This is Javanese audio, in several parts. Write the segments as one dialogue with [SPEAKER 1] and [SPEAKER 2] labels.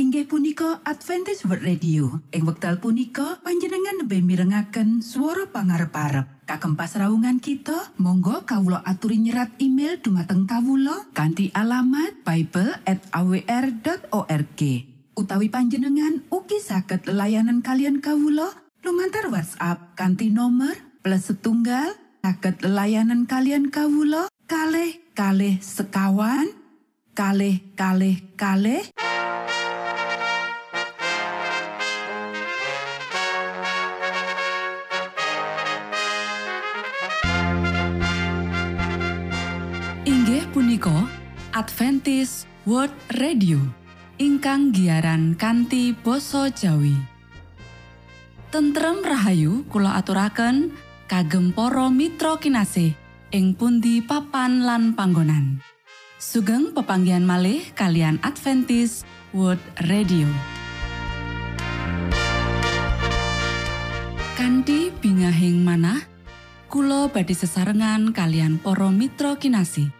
[SPEAKER 1] inggih punika Adventist World Radio. Ing wekdal punika panjenengan lebih mirengaken suara pangarep parep kagem pasraungan kita Monggo Kawulo aturi nyerat email dumateng Kawulo kanti alamat Bible at awr.org utawi panjenengan uki saged layanan kalian Kawulo lumantar WhatsApp kanti nomor plus setunggal saged layanan kalian Kawulo kalh kalh sekawan kalh kalh kalh Adventist World Radio ingkang giaran kanti basa Jawi. Tentrem Rahayu kula aturaken kagem para mitra kinasih ing pundi papan lan panggonan. Sugeng pepanggian malih kalian Adventist World Radio. Kanti bingahing manah Kulo badi sesarengan kalian poro mitra kinasi.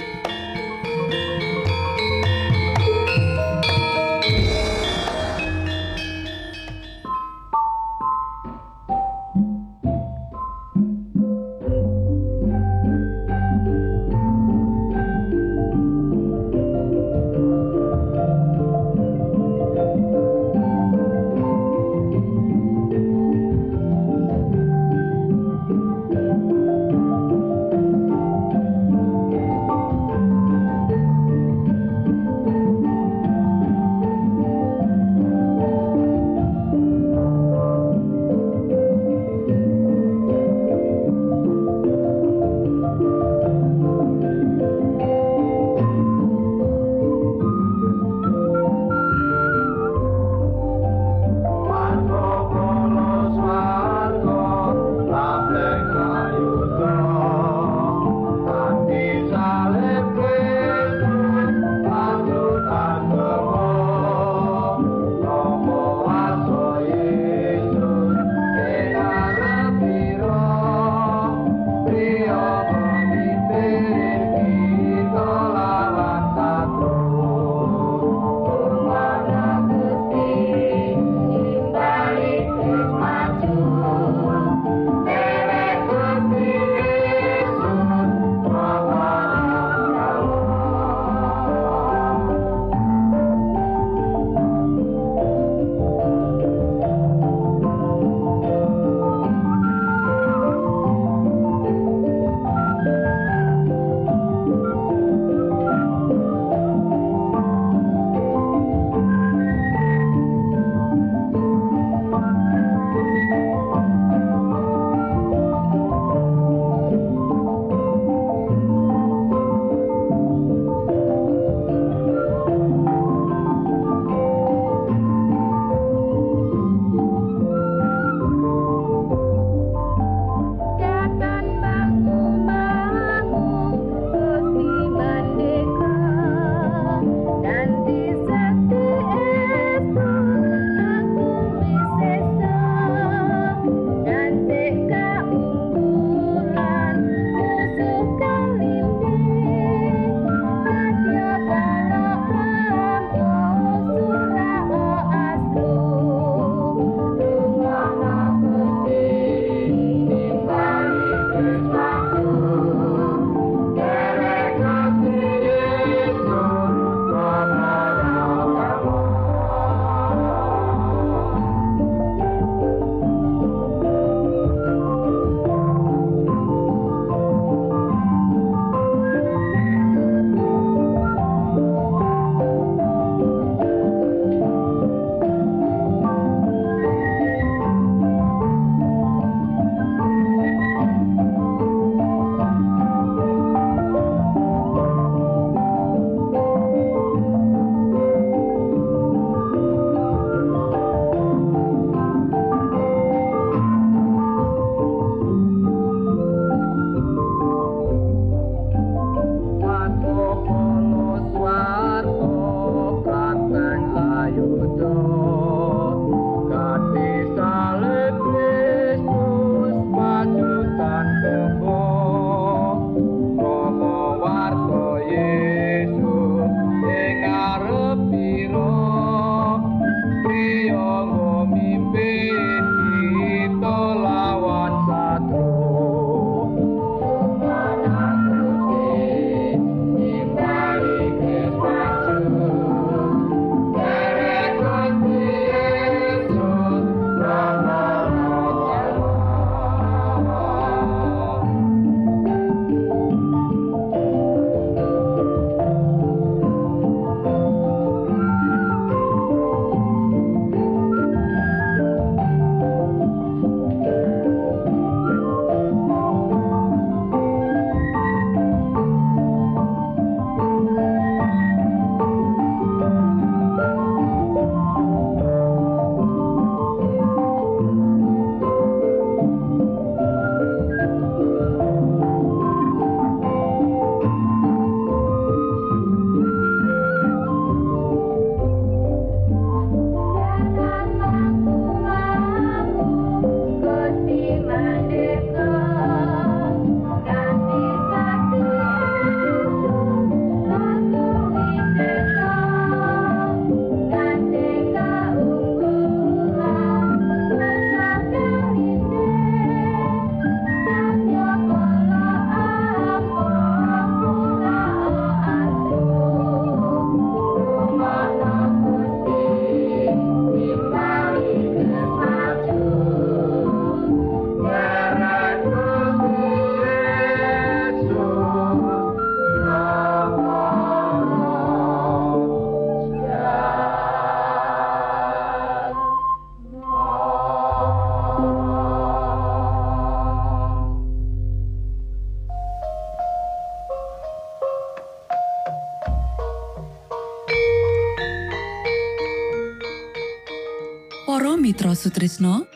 [SPEAKER 1] Mitra Sutrisno.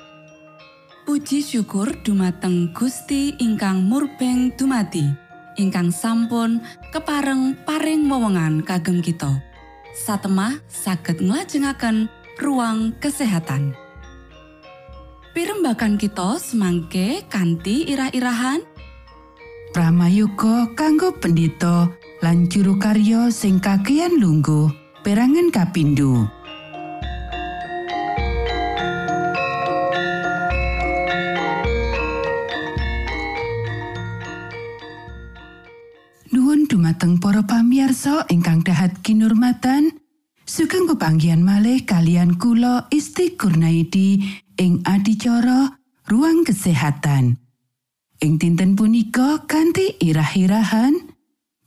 [SPEAKER 1] Puji syukur dumateng Gusti ingkang murbeng dumati ingkang sampun kepareng paring wewenngan kagem kita. Satemah saged nglajengaken ruang kesehatan. Pirembakan kita semangke kanthi irah-irahan.
[SPEAKER 2] Pramayuga kanggo pendito lan juru karya sing kagian lungguh perangan kapindho ingkang dahat kinurmatan sugeng pepanggian malih kalian kula Isti Kurnaidi ing adicara ruang kesehatan. Ing dinten punika kanthi irah-irahan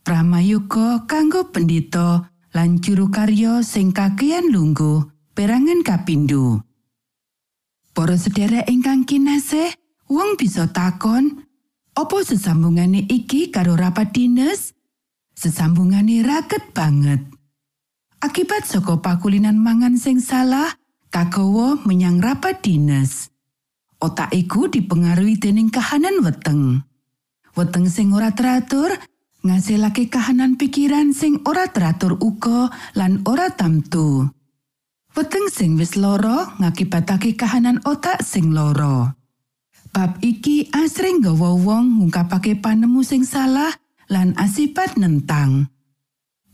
[SPEAKER 2] Pramayuga kanggo pendito lan juru karya sing kakean lungguh perangan kapindho. Para sedherek ingkang kinasih wong bisa takon Opo sesambungane iki karo rapat dinas sesambungane raket banget. Akibat saka pakulinan mangan sing salah, kagawa menyang rapat dinas. Otak iku dipengaruhi dening kahanan weteng. Weteng sing ora teratur ngasilake kahanan pikiran sing ora teratur uga lan ora tamtu. Weteng sing wis loro ngakibatake kahanan otak sing loro. Bab iki asring gawa wong ngungkapake panemu sing salah lan asipat nentang.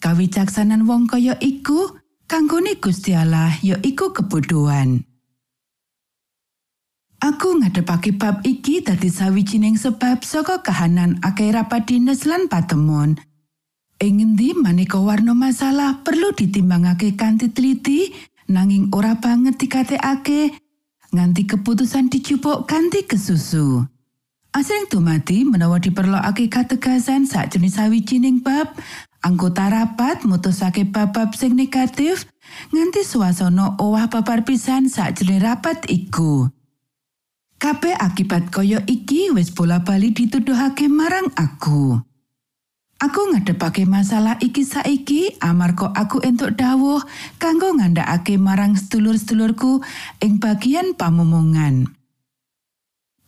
[SPEAKER 2] Kawicaksanan wong kaya iku kanggone Gusti Allah ya iku kebodohan. Aku ngadepake bab iki dadi sawijining sebab saka kahanan akeh rapat dinas lan patemon. Ing endi maneka warna masalah perlu ditimbangake kanthi teliti nanging ora banget dikatekake nganti keputusan dicupuk kanthi kesusu. Asring dumadi menawa diperlokake kategasan sakjroning sawijining bab, anggota rapat mutusake bab-bab sing negatif nganti swasana owah babar pisan sakjroning rapat iku. Kabeh akibat kaya iki wis bola-bali dituduhake marang aku. Aku ngadepake masalah iki saiki amarga aku entuk dawuh kanggo ngandhakake marang sedulur-sedulurku ing bagian pamomongan.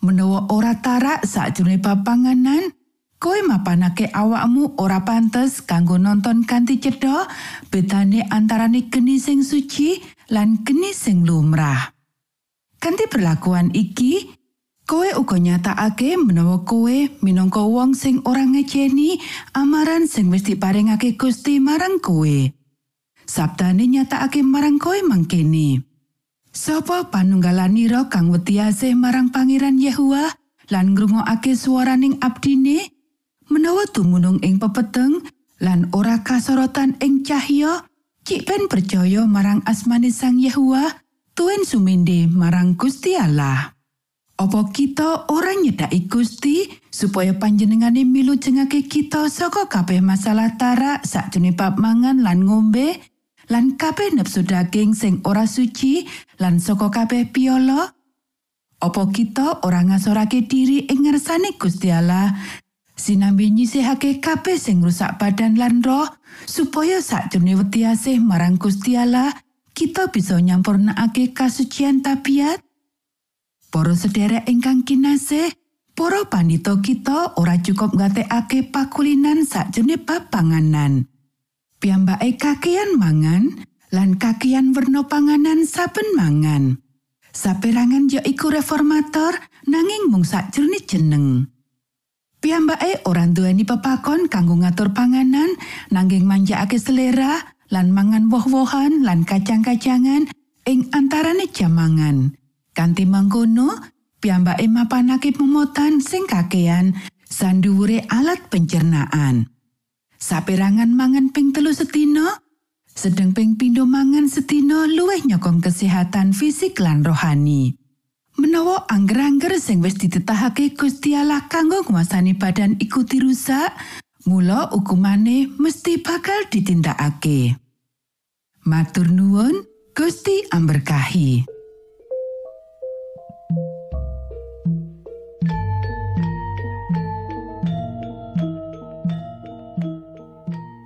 [SPEAKER 2] Menawa ora tarak sakjroning papanganan kowe mapanake awakmu ora pantes kanggo nonton kanthi cedha bedane antarane geni sing suci lan geni sing lumrah. Kanthi perlakuan iki, kowe uga nyatakake menawa kowe minangka wong sing ora ngejeni amaran sing wis diparingake Gusti marang kowe. Sabdane nyatakake marang kowe mangkene. Sapa panunggalanira kang wedi asih marang Pangeran Yehua lan ngrungokake swaraning abdine? Menawa dumunung ing pepeteng lan ora kasorotan ing cahya cik ben percaya marang asmane sang Yehua tuen suminde marang Gusti Allah. Opo kita ora nyedaki Gusti supaya panjenengane milu jengake kita saka kabeh masalah tarak sakjane bab mangan lan ngombe lan kabeh nepsu daging sing ora suci lan saka kabeh piolo Opo kita ora ngasorake diri ing ngersane Gusti Allah? Sinambi nyisihake kabeh sing rusak badan lan roh supaya sakjroning wedi asih marang Gusti Allah kita bisa nyampurnakake kasucian tabiat. Para sederek ingkang kinasih para pandito kita ora cukup ngatekake pakulinan sakjroning bab panganan Piyambake kakean mangan lan kakean werna panganan saben mangan Saperangan ya iku reformator nanging mung sakjroning jeneng. Piyambake ora nduweni pepakon kanggo ngatur panganan nanging manjakake selera lan mangan woh-wohan lan kacang-kacangan ing antarane jamangan. Kanti mangkono, piyambake mapanake pemotan sing kakean sanduwure alat pencernaan. Saperangan mangan ping telu setino, sedeng ping pindho mangan setino luwih nyokong kesehatan fisik lan rohani. Menawa angger-angger sing wis ditetahake Gusti Allah kanggo nguasani badan iku dirusak, mula hukumane mesti bakal ditindakake. Matur nuwun, Gusti amberkahi.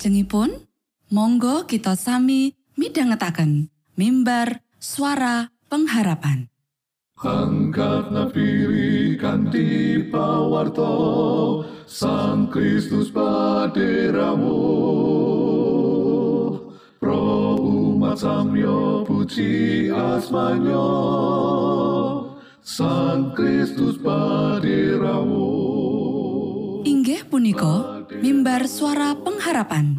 [SPEAKER 1] Salajengipun, monggo kita sami midhangetaken mimbar suara pengharapan.
[SPEAKER 3] Angkatna piri kanthi pawarto Sang Kristus paderamu. Pro umat samyo puji asmanyo Sang Kristus paderamu.
[SPEAKER 1] Inggih punika mimbar suara pengharapan.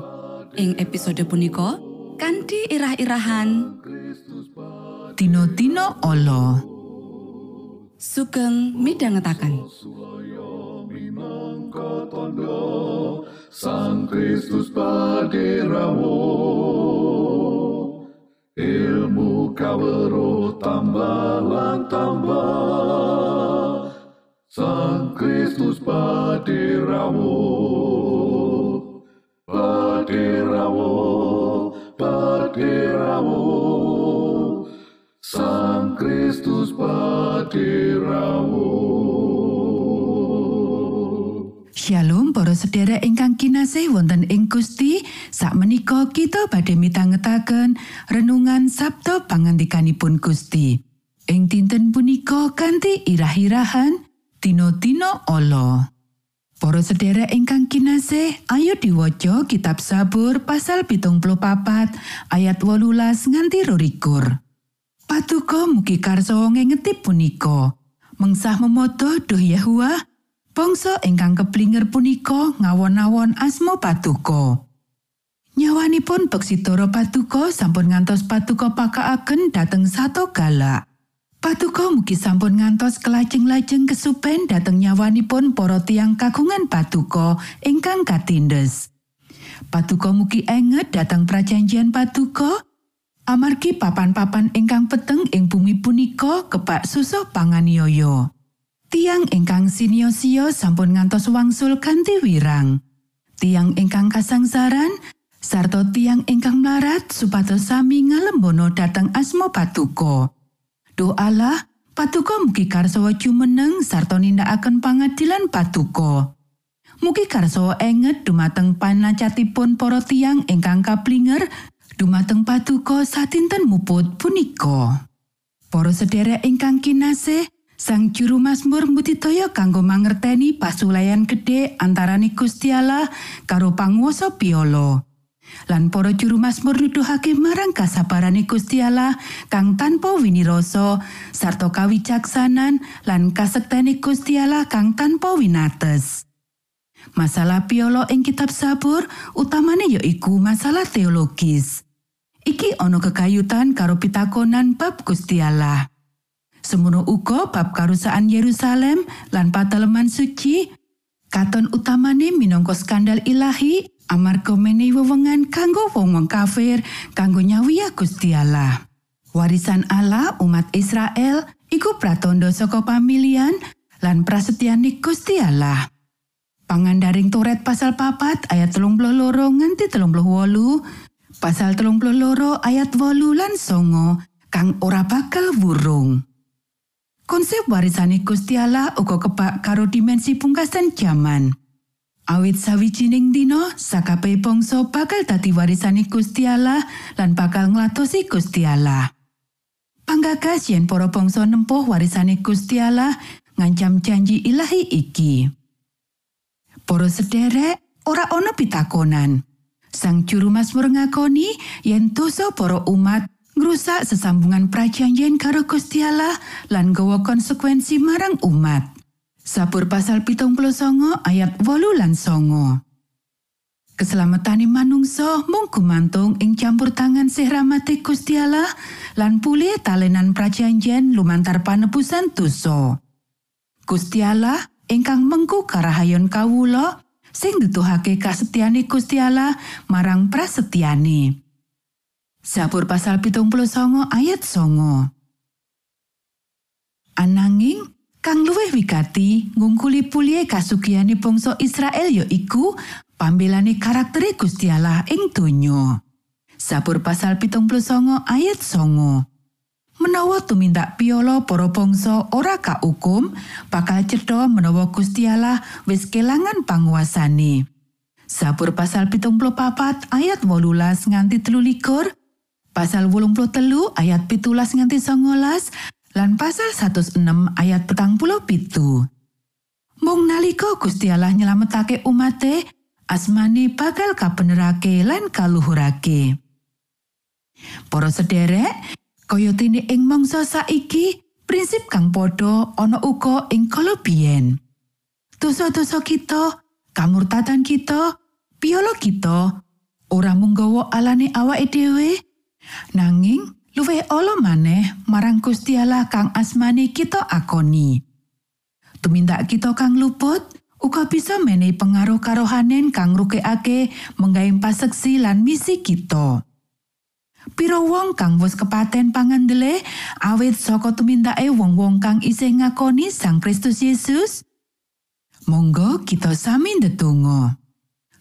[SPEAKER 1] Ing episode punika kanthi irah-irahan.
[SPEAKER 2] Tino-tino olo.
[SPEAKER 1] Sugeng
[SPEAKER 3] tondo Sang Kristus paderamu ilmu kawero tambah lan tambah Sang Kristus paderamu paderamu paderamu Sang Kristus paderamu
[SPEAKER 2] Shalom para sedherek ingkang kinasih wonten ing Gusti. Sakmenika kita badhe mitangetaken renungan Sabto pangandikanipun Gusti. Ing dinten punika kanthi irah-irahan Tino-tino olo Para sedherek ingkang kinasih ayo diwaca kitab Sabur pasal pitung papat ayat wolulas nganti rorikur Patuko mugi karso ngengeti punika mengsah memoto duh Yahwa Bangsa ingkang keblinger punika ngawon-awon asma Patuko. Nyawanipun Beksidoro Patuko sampun ngantos Patuko pakaaken dhateng sato galak. Patuko mugi sampun ngantos kelajeng-lajeng kesupen dhateng nyawanipun para tiang kagungan Patuko ingkang katindes. Patuko mugi enget dhateng prajanjian Patuko amargi papan-papan ingkang peteng ing bumi punika kebak susah panganiaya. Tiang ingkang siniosio sampun ngantos wangsul kanthi wirang. Tiang ingkang kasangsaran sarta tiang ingkang mlarat supados sami ngalembono dhateng asma Patuko. Duh Allah, Patuko mugi karsawa jumeneng sarta nindakaken pangadilan Patuko. Mugi karsawa enget dumateng panacatipun para tiang ingkang kaplinger dumateng Patuko satinten muput punika. Para sedherek ingkang kinasih, Sang juru Mazmur mbudidaya kanggo mangerteni pasulayan gedhe antarane Gusti Allah karo panguwasa piolo. Lan para juru Mazmur nuduhake marang kasabarane Gusti Allah kang tanpa winirasa sarta kawicaksanan lan kasektene Gusti Allah kang tanpa winates. Masalah piolo ing kitab Sabur utamane ya iku masalah teologis. Iki ana kekayutan karo pitakonan bab Gusti Allah. Semono uga bab karusaan Yerusalem lan pateleman suci, katon utamane minangka skandal ilahi amarga menehi wewengan kanggo wong-wong kafir kanggo nyawiya Gusti. Warisan Allah umat Israel iku pratandha saka pamilihan lan prasetyane Gusti Allah. Pangandaring Toret pasal papat ayat telung loro nganti telung wolu, pasal telung loro ayat wolu lan songo kang ora bakal wurung. Konsep warisane Gusti Allah uga kebak karo dimensi pungkasan jaman. Awit sawijining dina, sakabeh bangsa bakal dadi warisane Gusti Allah lan bakal nglatosi Gusti Allah. Panggagas yen para bangsa nempuh warisane Gusti Allah ngancam janji ilahi iki. Para sederek, ora ana pitakonan. Sang juru Mazmur ngakoni yen dosa para umat ngrusak sesambungan prajanjian karo Gusti Allah lan gawa konsekuensi marang umat. Sabur pasal pitung songo ayat wolu lan songo. Keselamatane manungsa mung gumantung ing campur tangan sih rahmati Gusti Allah lan pulih talenan prajanjian lumantar panebusan dosa. Gusti Allah ingkang mengku karahayon kawula sing nutuhake kasetyane Gusti Allah marang prasetyane. Sabur pasal pitung songo ayat songo. Ananging, kang luwih wigati ngungkuli pulie kasugiyane bangsa Israel ya iku pambelane karaktere Gusti Allah ing donya. Sabur pasal pitung songo ayat songo. Menawa tumindak piolo para bangsa ora kaukum, bakal cedha menawa Gusti Allah wis kelangan panguasane. Sabur pasal pitung papat ayat wolulas nganti telu likur, pasal wolung telu ayat pitulas nganti songolas, lan pasal 106 ayat petang puluh pitu. Mung nalika Gusti Allah nyelametake umate, asmane bakal kabenerake lan kaluhurake. Para sederek, kaya dene ing mangsa saiki, prinsip kang padha ana uga ing kala biyen. Dosa-dosa kita, kamurtatan kita, piolo kita, ora mung nggawa alane awake dhewe, nanging luwih ala maneh marang Allah kang asmane kita akoni. Tumindak kita kang luput, uga bisa menehi pengaruh karohanen kang rukekake menggawe paseksi lan misi kita. Piro wong kang wis kepaten pangandele awit saka tumindake wong-wong kang isih ngakoni Sang Kristus Yesus? Monggo kita sami ndedonga.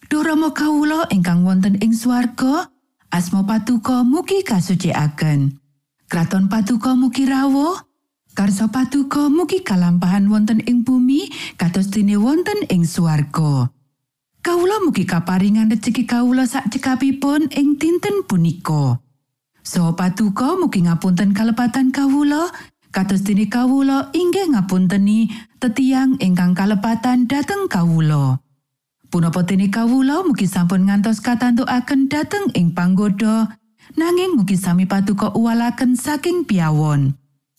[SPEAKER 2] Duh Rama kawula ingkang wonten ing swarga, asma patuko mugi kasucikaken. Kraton patuko mugi rawuh, karsa patuko mugi kalampahan wonten ing bumi kados dene wonten ing swarga. Kawula mugi kaparingan rejeki kawula sak cekapipun ing dinten punika. So patuko mugi ngapunten kalepatan kawula, kados dene kawula inggih ngapunteni tetiang ingkang kalepatan dhateng kawula. Punapa dene kawula mugi sampun ngantos katantukaken dhateng ing panggoda, nanging mugi sami patuko uwalaken saking piawon.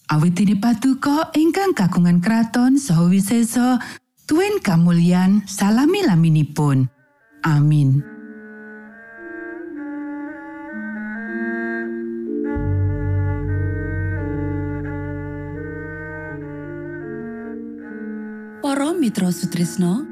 [SPEAKER 2] Awit dene patuko ingkang kagungan kraton saha wisesa tuen kamulyan salami laminipun. Amin.
[SPEAKER 1] Para Mitra Sutrisno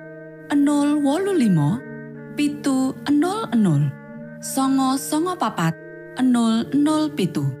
[SPEAKER 1] 025 pitu 00 songo songo papat 00 pitu